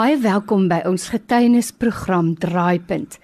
Baie welkom by ons getuienisprogram Draaipunt.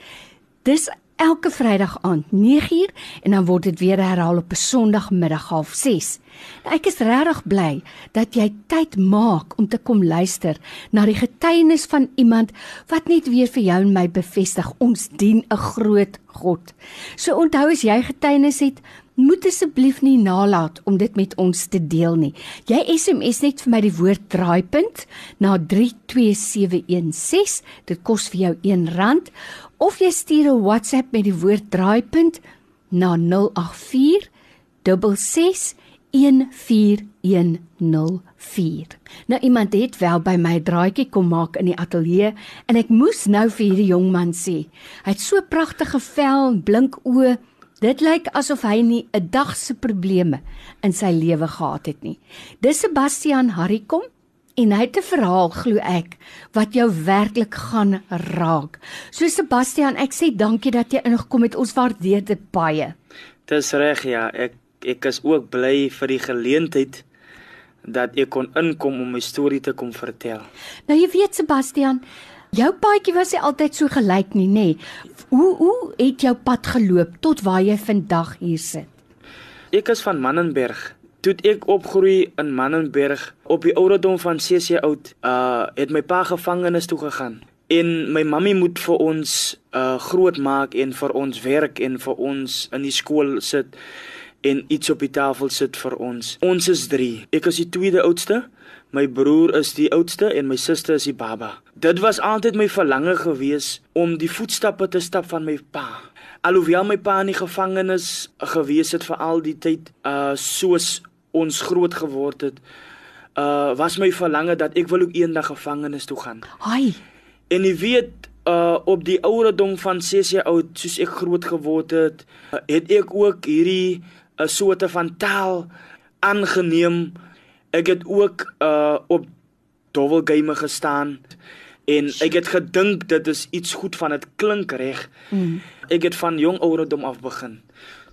Dis elke Vrydag aand 9uur en dan word dit weer herhaal op 'n Sondagmiddag 06:30. Nou, ek is regtig bly dat jy tyd maak om te kom luister na die getuienis van iemand wat net weer vir jou en my bevestig ons dien 'n groot God. So onthou as jy getuienis het, moet asseblief nie nalat om dit met ons te deel nie. Jy SMS net vir my die woord draaipunt na 32716. Dit kos vir jou R1 of jy stuur 'n WhatsApp met die woord draaipunt na 084 66 14104. Nou iemand het wel by my draaitjie kom maak in die ateljee en ek moes nou vir hierdie jong man sê. Hy het so pragtige vel en blink oë Dit lyk asof hy nie 'n dag se probleme in sy lewe gehad het nie. Dis Sebastian Harrikom en hy het 'n verhaal glo ek wat jou werklik gaan raak. So Sebastian, ek sê dankie dat jy ingekom het. Ons waardeer dit baie. Dis reg ja, ek ek is ook bly vir die geleentheid dat ek kon inkom om my storie te kom vertel. Nou jy weet Sebastian, jou paadjie was nie altyd so gelyk nie, nê? Hoe hoe het jou pad geloop tot waar jy vandag hier sit? Ek is van Mannenberg. Toe ek opgroei in Mannenberg op die ouderdom van 6 jaar oud, uh het my pa gevangenis toe gegaan. En my mammie moet vir ons uh groot maak en vir ons werk en vir ons in die skool sit en iets op die tafel sit vir ons. Ons is 3. Ek is die tweede oudste. My broer is die oudste en my suster is die baba. Dit was altyd my verlange gewees om die voetstappe te stap van my pa. Alhoewel my pa in die gevangenis gewees het vir al die tyd, uh soos ons groot geword het, uh was my verlange dat ek wil ook eendag gevangenis toe gaan. Haai. En jy weet uh op die ouderdom van 6 jaar oud, soos ek groot geword het, uh, het ek ook hierdie 'n soorte van taal aangeneem ek het ook uh op dobbelgame gestaan en ek het gedink dit is iets goed van dit klink reg. Mm. Ek het van jong ouderdom af begin.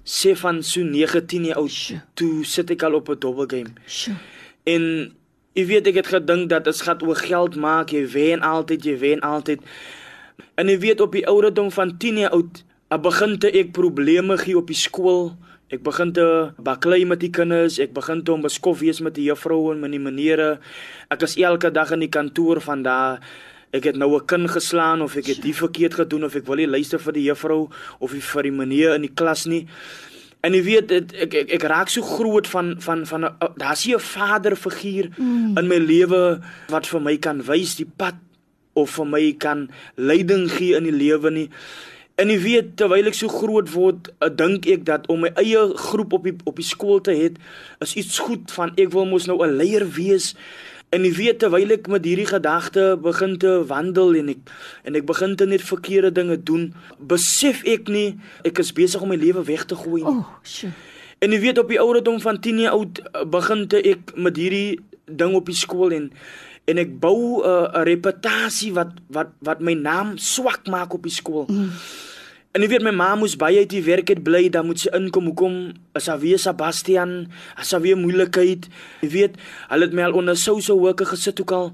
Sê van so 19 jaar oud toe sit ek al op 'n dobbelgame. En jy weet ek het gedink dat dit gaan oor geld maak, jy wen altyd, jy wen altyd. En jy weet op die ouderdom van 10 jaar oud, begin ek probleme gee op die skool. Ek begin te baklei met die kinders, ek begin te onbeskof wees met die juffroue en met die menere. Ek is elke dag in die kantoor van daar. Ek het nou 'n kind geslaan of ek het die verkeerd gedoen of ek wil nie luister vir die juffrou of vir die meneer in die klas nie. En jy weet dit ek, ek ek raak so groot van van van daar's hier 'n vaderfiguur mm. in my lewe wat vir my kan wys die pad of vir my kan leiding gee in die lewe nie. En jy weet terwyl ek so groot word, uh, dink ek dat om my eie groep op die op die skool te hê, is iets goed van ek wil mos nou 'n leier wees. En jy weet terwyl ek met hierdie gedagte begin te wandel en ek en ek begin te net verkeerde dinge doen, besef ek nie ek is besig om my lewe weg te gooi nie. Oh, sjoe. En jy weet op die ouderdom van 10 jaar oud uh, begin te ek met hierdie ding op die skool en en ek bou 'n uh, reputasie wat wat wat my naam swak maak op die skool. Mm. En jy weet my ma moes baie uit die werk het bly, dan moet sy inkom. Hoekom is haar weer Sebastian? As haar weer moeilikheid. Jy weet, hulle het my al onder social worker gesit ook al.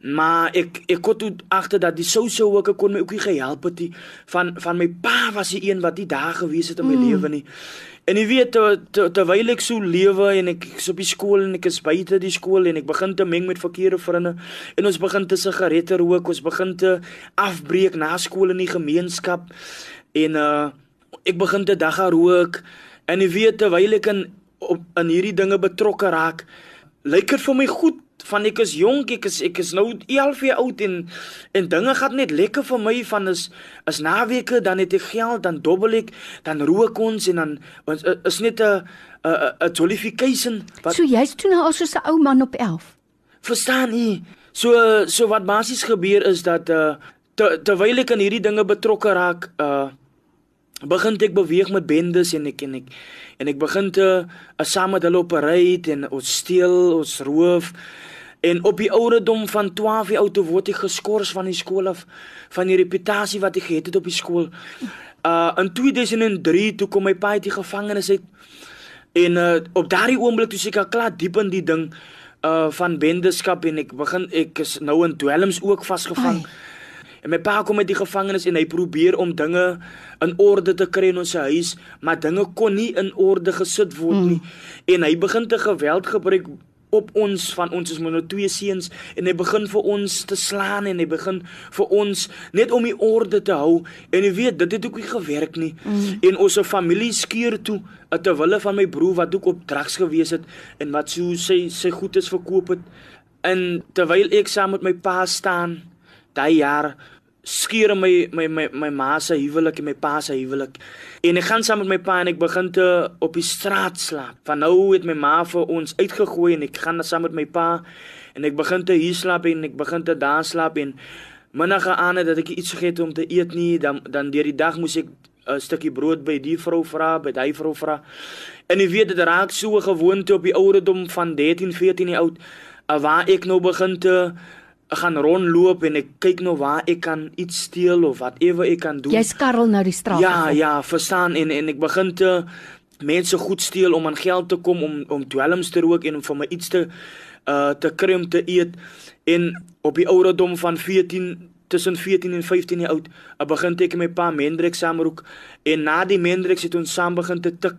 Maar ek ek kon toe agter dat die social worker kon my ook nie gehelp het nie. Van van my pa was die een wat die dae gewees het in my mm. lewe nie. En jy weet terwyl ek so lewe en ek is op die skool en ek is buite die skool en ek begin te meng met verkeerde vriende en ons begin te sigarette rook, ons begin te afbreek na skool in die gemeenskap en uh ek begin te dagga rook en jy weet terwyl ek in op in hierdie dinge betrokke raak, lyk dit vir my goed van ek is jonk, ek is ek is nou 11 jaar oud en en dinge gaan net lekker vir my van is is naweke dan het ek geld dan dobbel ek dan rook ons en dan ons is net 'n 'n 'n jollification wat So jy's toe nou al so 'n ou man op 11. Verstaan jy? So so wat basies gebeur is dat uh ter, terwyl ek aan hierdie dinge betrokke raak uh begin ek beweeg met bendes en ek en ek en ek begin te uh, saam met hulle operate en ons steel, ons roof En op die ouderdom van 12 jaar oud word hy geskort van die skool af van die reputasie wat hy gehad het op die skool. Uh in 2003 toe kom my pa uit die gevangenis uit. En uh op daardie oomblik toe seker klaar diep in die ding uh van bendeskap en ek begin ek is nou in dwelms ook vasgevang. Ai. En my pa kom uit die gevangenis en hy probeer om dinge in orde te kry in ons huis, maar dinge kon nie in orde gesit word mm. nie. En hy begin te geweld gebruik op ons van ons is maar nou twee seuns en hy begin vir ons te slaan en hy begin vir ons net om die orde te hou. En jy weet dit het ook nie gewerk nie. Mm. en ons se familie skeur toe terwyl van my broer wat ook op drugs gewees het en wat so sy sy goed is verkoop het. En terwyl ek saam met my pa staan daai jaar skeur my my my my ma se huwelik en my pa se huwelik. En ek gaan saam met my pa en ek begin te op die straat slaap. Van nou het my ma vir ons uitgegooi en ek gaan saam met my pa en ek begin te hier slaap en ek begin te daar slaap en minnige aande dat ek iets vergeet om te eet nie, dan dan deur die dag moes ek 'n stukkie brood by die vrou vra, by daai vrou vra. En jy weet dit raak so gewoonte op die ouderdom van 13, 14 jaar oud waar ek nou begin te ek gaan rondloop en ek kyk nou waar ek kan iets steel of whatever ek kan doen. Jy skarrel nou die straat. Ja, af. ja, verstaan en en ek begin te mense goed steel om aan geld te kom om om dwelms te rook en om vir my iets te uh te kry om te eet en op die ouderdom van 14 tussen 14 en 15 jaar oud, ek begin ek met my pa Mendrik saamroek en na die Mendrik het ons saam begin te tik.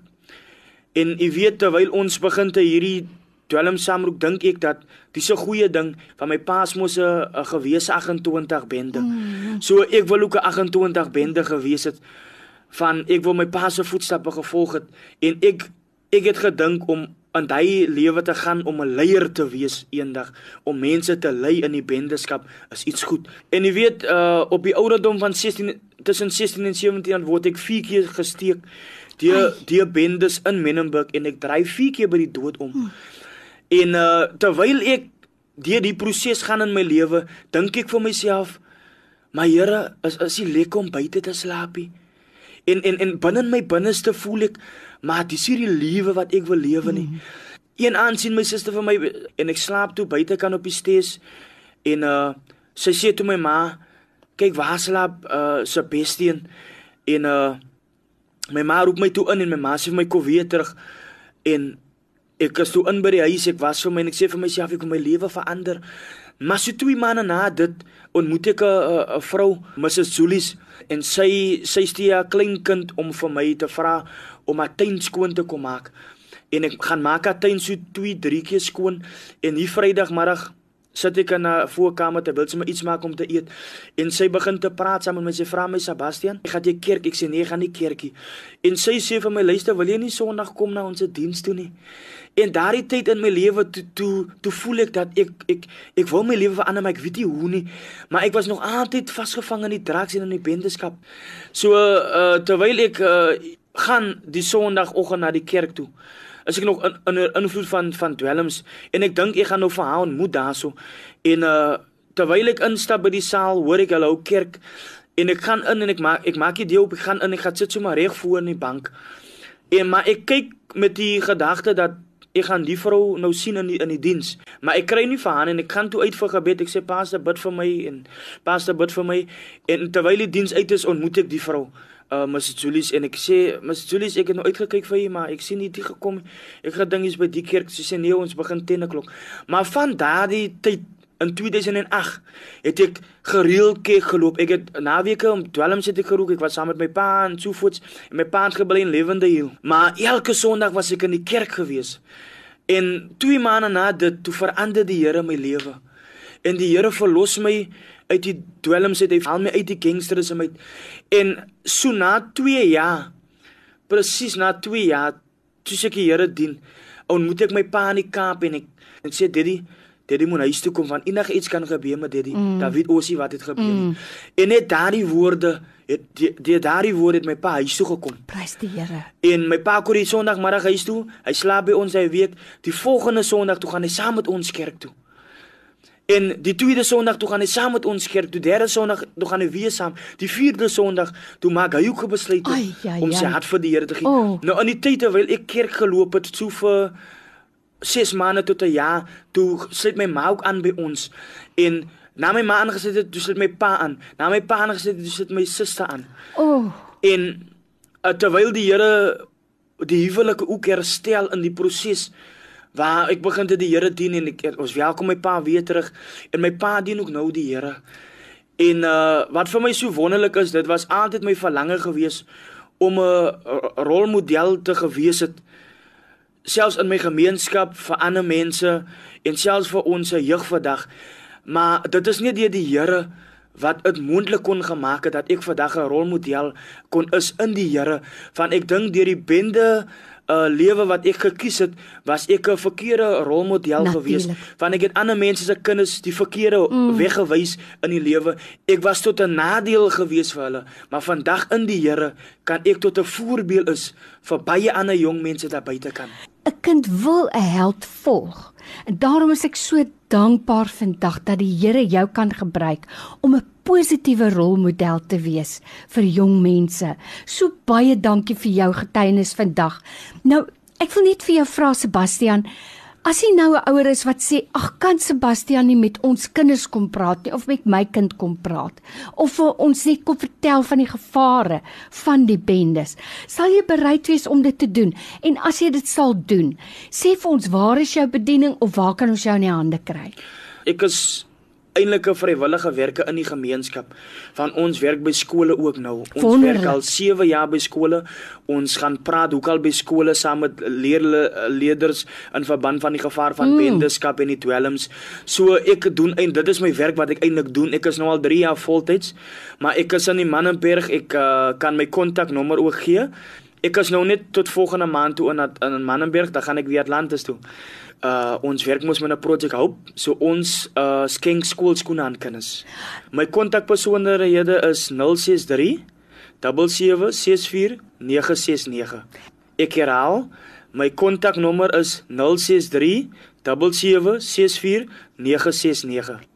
En jy weet terwyl ons begin te hierdie dwelm saamroek dink ek dat dis 'n goeie ding van my paas mos 'n gewese 28 bende. Mm. So ek wil ook 'n 28 bende gewees het van ek wil my pa se voetstappe gevolg het en ek ek het gedink om in daai lewe te gaan om 'n leier te wees eendag om mense te lei in die bendeskap is iets goed. En jy weet uh op die ouderdom van 16 tussen 16 en 17 word ek 4 keer gesteek deur deur bendes in Menenberg en ek dryf 4 keer by die dood om. Mm. En uh terwyl ek deur die proses gaan in my lewe, dink ek vir myself, my Here, is is dit lekker om buite te slaap nie? En en en binne my binneste voel ek, maar dis hierdie lewe wat ek wil lewe nie. Mm. Een aand sien my suster vir my en ek slaap toe buite kan op die stees en uh sy sê toe my ma, kyk waar slaap uh Sebastian en uh my ma roep my toe in en my ma sê vir my kom weer terug en Ek was toe in by die huis, ek was vir my en ek sê vir myself ek wil my lewe verander. Maar so twee maande na dit ontmoet ek 'n vrou, Mrs. Julies, en sy sy steek 'n klein kind om vir my te vra om haar tuin skoon te kom maak. En ek gaan maak haar tuin so 2, 3 keer skoon en hier Vrydagmiddag sit ek in 'n voorkamer terwyl sy my iets maak om te eet en sy begin te praat saam met my. Sy vra my Sebastian ek gaan jy kerk? Ek sê nee gaan nie kerkie. En sy sê vir my luister wil jy nie Sondag kom na ons diens toe nie? En daardie tyd in my lewe toe toe toe voel ek dat ek ek ek wil my lewe verander maar ek weet nie hoe nie. Maar ek was nog altyd vasgevang in die drugs en in die bendeskap. So uh, terwyl ek uh, gaan die Sondagoggend na die kerk toe is ek nog in in invloed van van dwelms en ek dink ek gaan nou vir haar ontmoet daarso. En uh terwyl ek instap by die saal hoor ek hulle ou kerk. En ek gaan in en ek maak ek maak die deel op ek gaan in ek gaan sit sommer reg voor in die bank. En maar ek kyk met die gedagte dat ek gaan die vrou nou sien in die in die diens. Maar ek kry nie vir haar en ek gaan toe uit vir gebed. Ek sê pastor bid vir my en pastor bid vir my. En terwyl die diens uit is ontmoet ek die vrou uh Mrs Julius en ek sê Mrs Julius ek het nou uitgekyk vir u maar ek sien nie dit gekom ek gaan ding is by die kerk sy sê nee ons begin 10 o'clock. Maar van daardie tyd in 2008 het ek gereeld kerk geloop. Ek het naweke om 12 sit ek geroek ek was saam met my pa en so voets en my pa het gebly in Lewende Hill. Maar elke sonderdag was ek in die kerk gewees. En twee maande na dit toe verander die Here my lewe en die Here verlos my uit die dwelms uit hy haal my uit die gangsterisme uit. En so na 2 jaar presies na 2 jaar toe ek die Here dien ontmoet ek my pa in die Kaap en ek en sê daddy daddy moet huis toe kom want enige iets kan gebeur met daddy. Mm. David Osie wat het gebeur mm. en net daardie woorde het die, die daardie woorde het my pa huis toe gekom. Prys die Here. En my pa kom die Sondagmiddag huis toe hy slaap by ons hy week die volgende Sondag toe gaan hy saam met ons kerk toe En die tweede Sondag toe gaan hy saam met ons kerk, die derde Sondag toe gaan hy weer saam. Die vierde Sondag toe maak hy ook 'n besluit ai, ai, om sy hart vir die Here te gee. Oh. Nou in die tyd terwyl ek kerk geloop het, so vir 6 maande tot 'n jaar, toe sit my ma ook aan by ons en na my ma aangesit het, toe sit my pa aan. Na my pa aangesit het, toe sit my suster aan. Oh. En uh, terwyl die Here die huwelike ook herstel in die proses waar ek begin te die Here dien en ek ons welkom my pa weer terug en my pa dien ook nou die Here. En uh wat vir my so wonderlik is, dit was altyd my verlange gewees om 'n rolmodel te gewees het selfs in my gemeenskap vir ander mense en selfs vir ons jeug vandag. Maar dit is nie deur die Here wat dit moontlik kon gemaak het dat ek vandag 'n rolmodel kon is in die Here van ek dink deur die bende uh, lewe wat ek gekies het, was ek 'n verkeerde rolmodel gewees. Want ek het ander mense se kinders die verkeerde mm. weggewys in die lewe. Ek was tot 'n nadeel gewees vir hulle, maar vandag in die Here kan ek tot 'n voorbeeld is vir baie ander jong mense daar buite kan. 'n Kind wil 'n held volg. En daarom is ek so dankbaar vandag dat die Here jou kan gebruik om 'n positiewe rolmodel te wees vir jong mense. So baie dankie vir jou getuienis vandag. Nou, ek wil net vir jou vra Sebastian, As jy nou 'n ouer is wat sê, "Ag, kan Sebastian nie met ons kinders kom praat nie of met my kind kom praat of vir ons net kom vertel van die gevare van die bendes." Sal jy bereid wees om dit te doen? En as jy dit sal doen, sê vir ons, waar is jou bediening of waar kan ons jou in die hande kry? Ek is eintlik 'n vrywillige werke in die gemeenskap. Van ons werk by skole ook nou. Ons Wonderlijk. werk al 7 jaar by skole. Ons gaan praat hoekom by skole saam met leerders in verband van die gevaar van mm. bendeskap en die dwelms. So ek doen en dit is my werk wat ek eintlik doen. Ek is nou al 3 jaar voltyds, maar ek is in die Mannenberg. Ek uh, kan my kontaknommer ook gee. Ek is nou net tot volgende maand toe in in Mannenberg, dan gaan ek weer Atlantis toe uh ons werk mos met 'n projek hoop so ons uh skenk skoolskoene aan kinders. My kontakpersoonhede is 063 7764 969. Ek herhaal, my kontaknommer is 063 7764 969.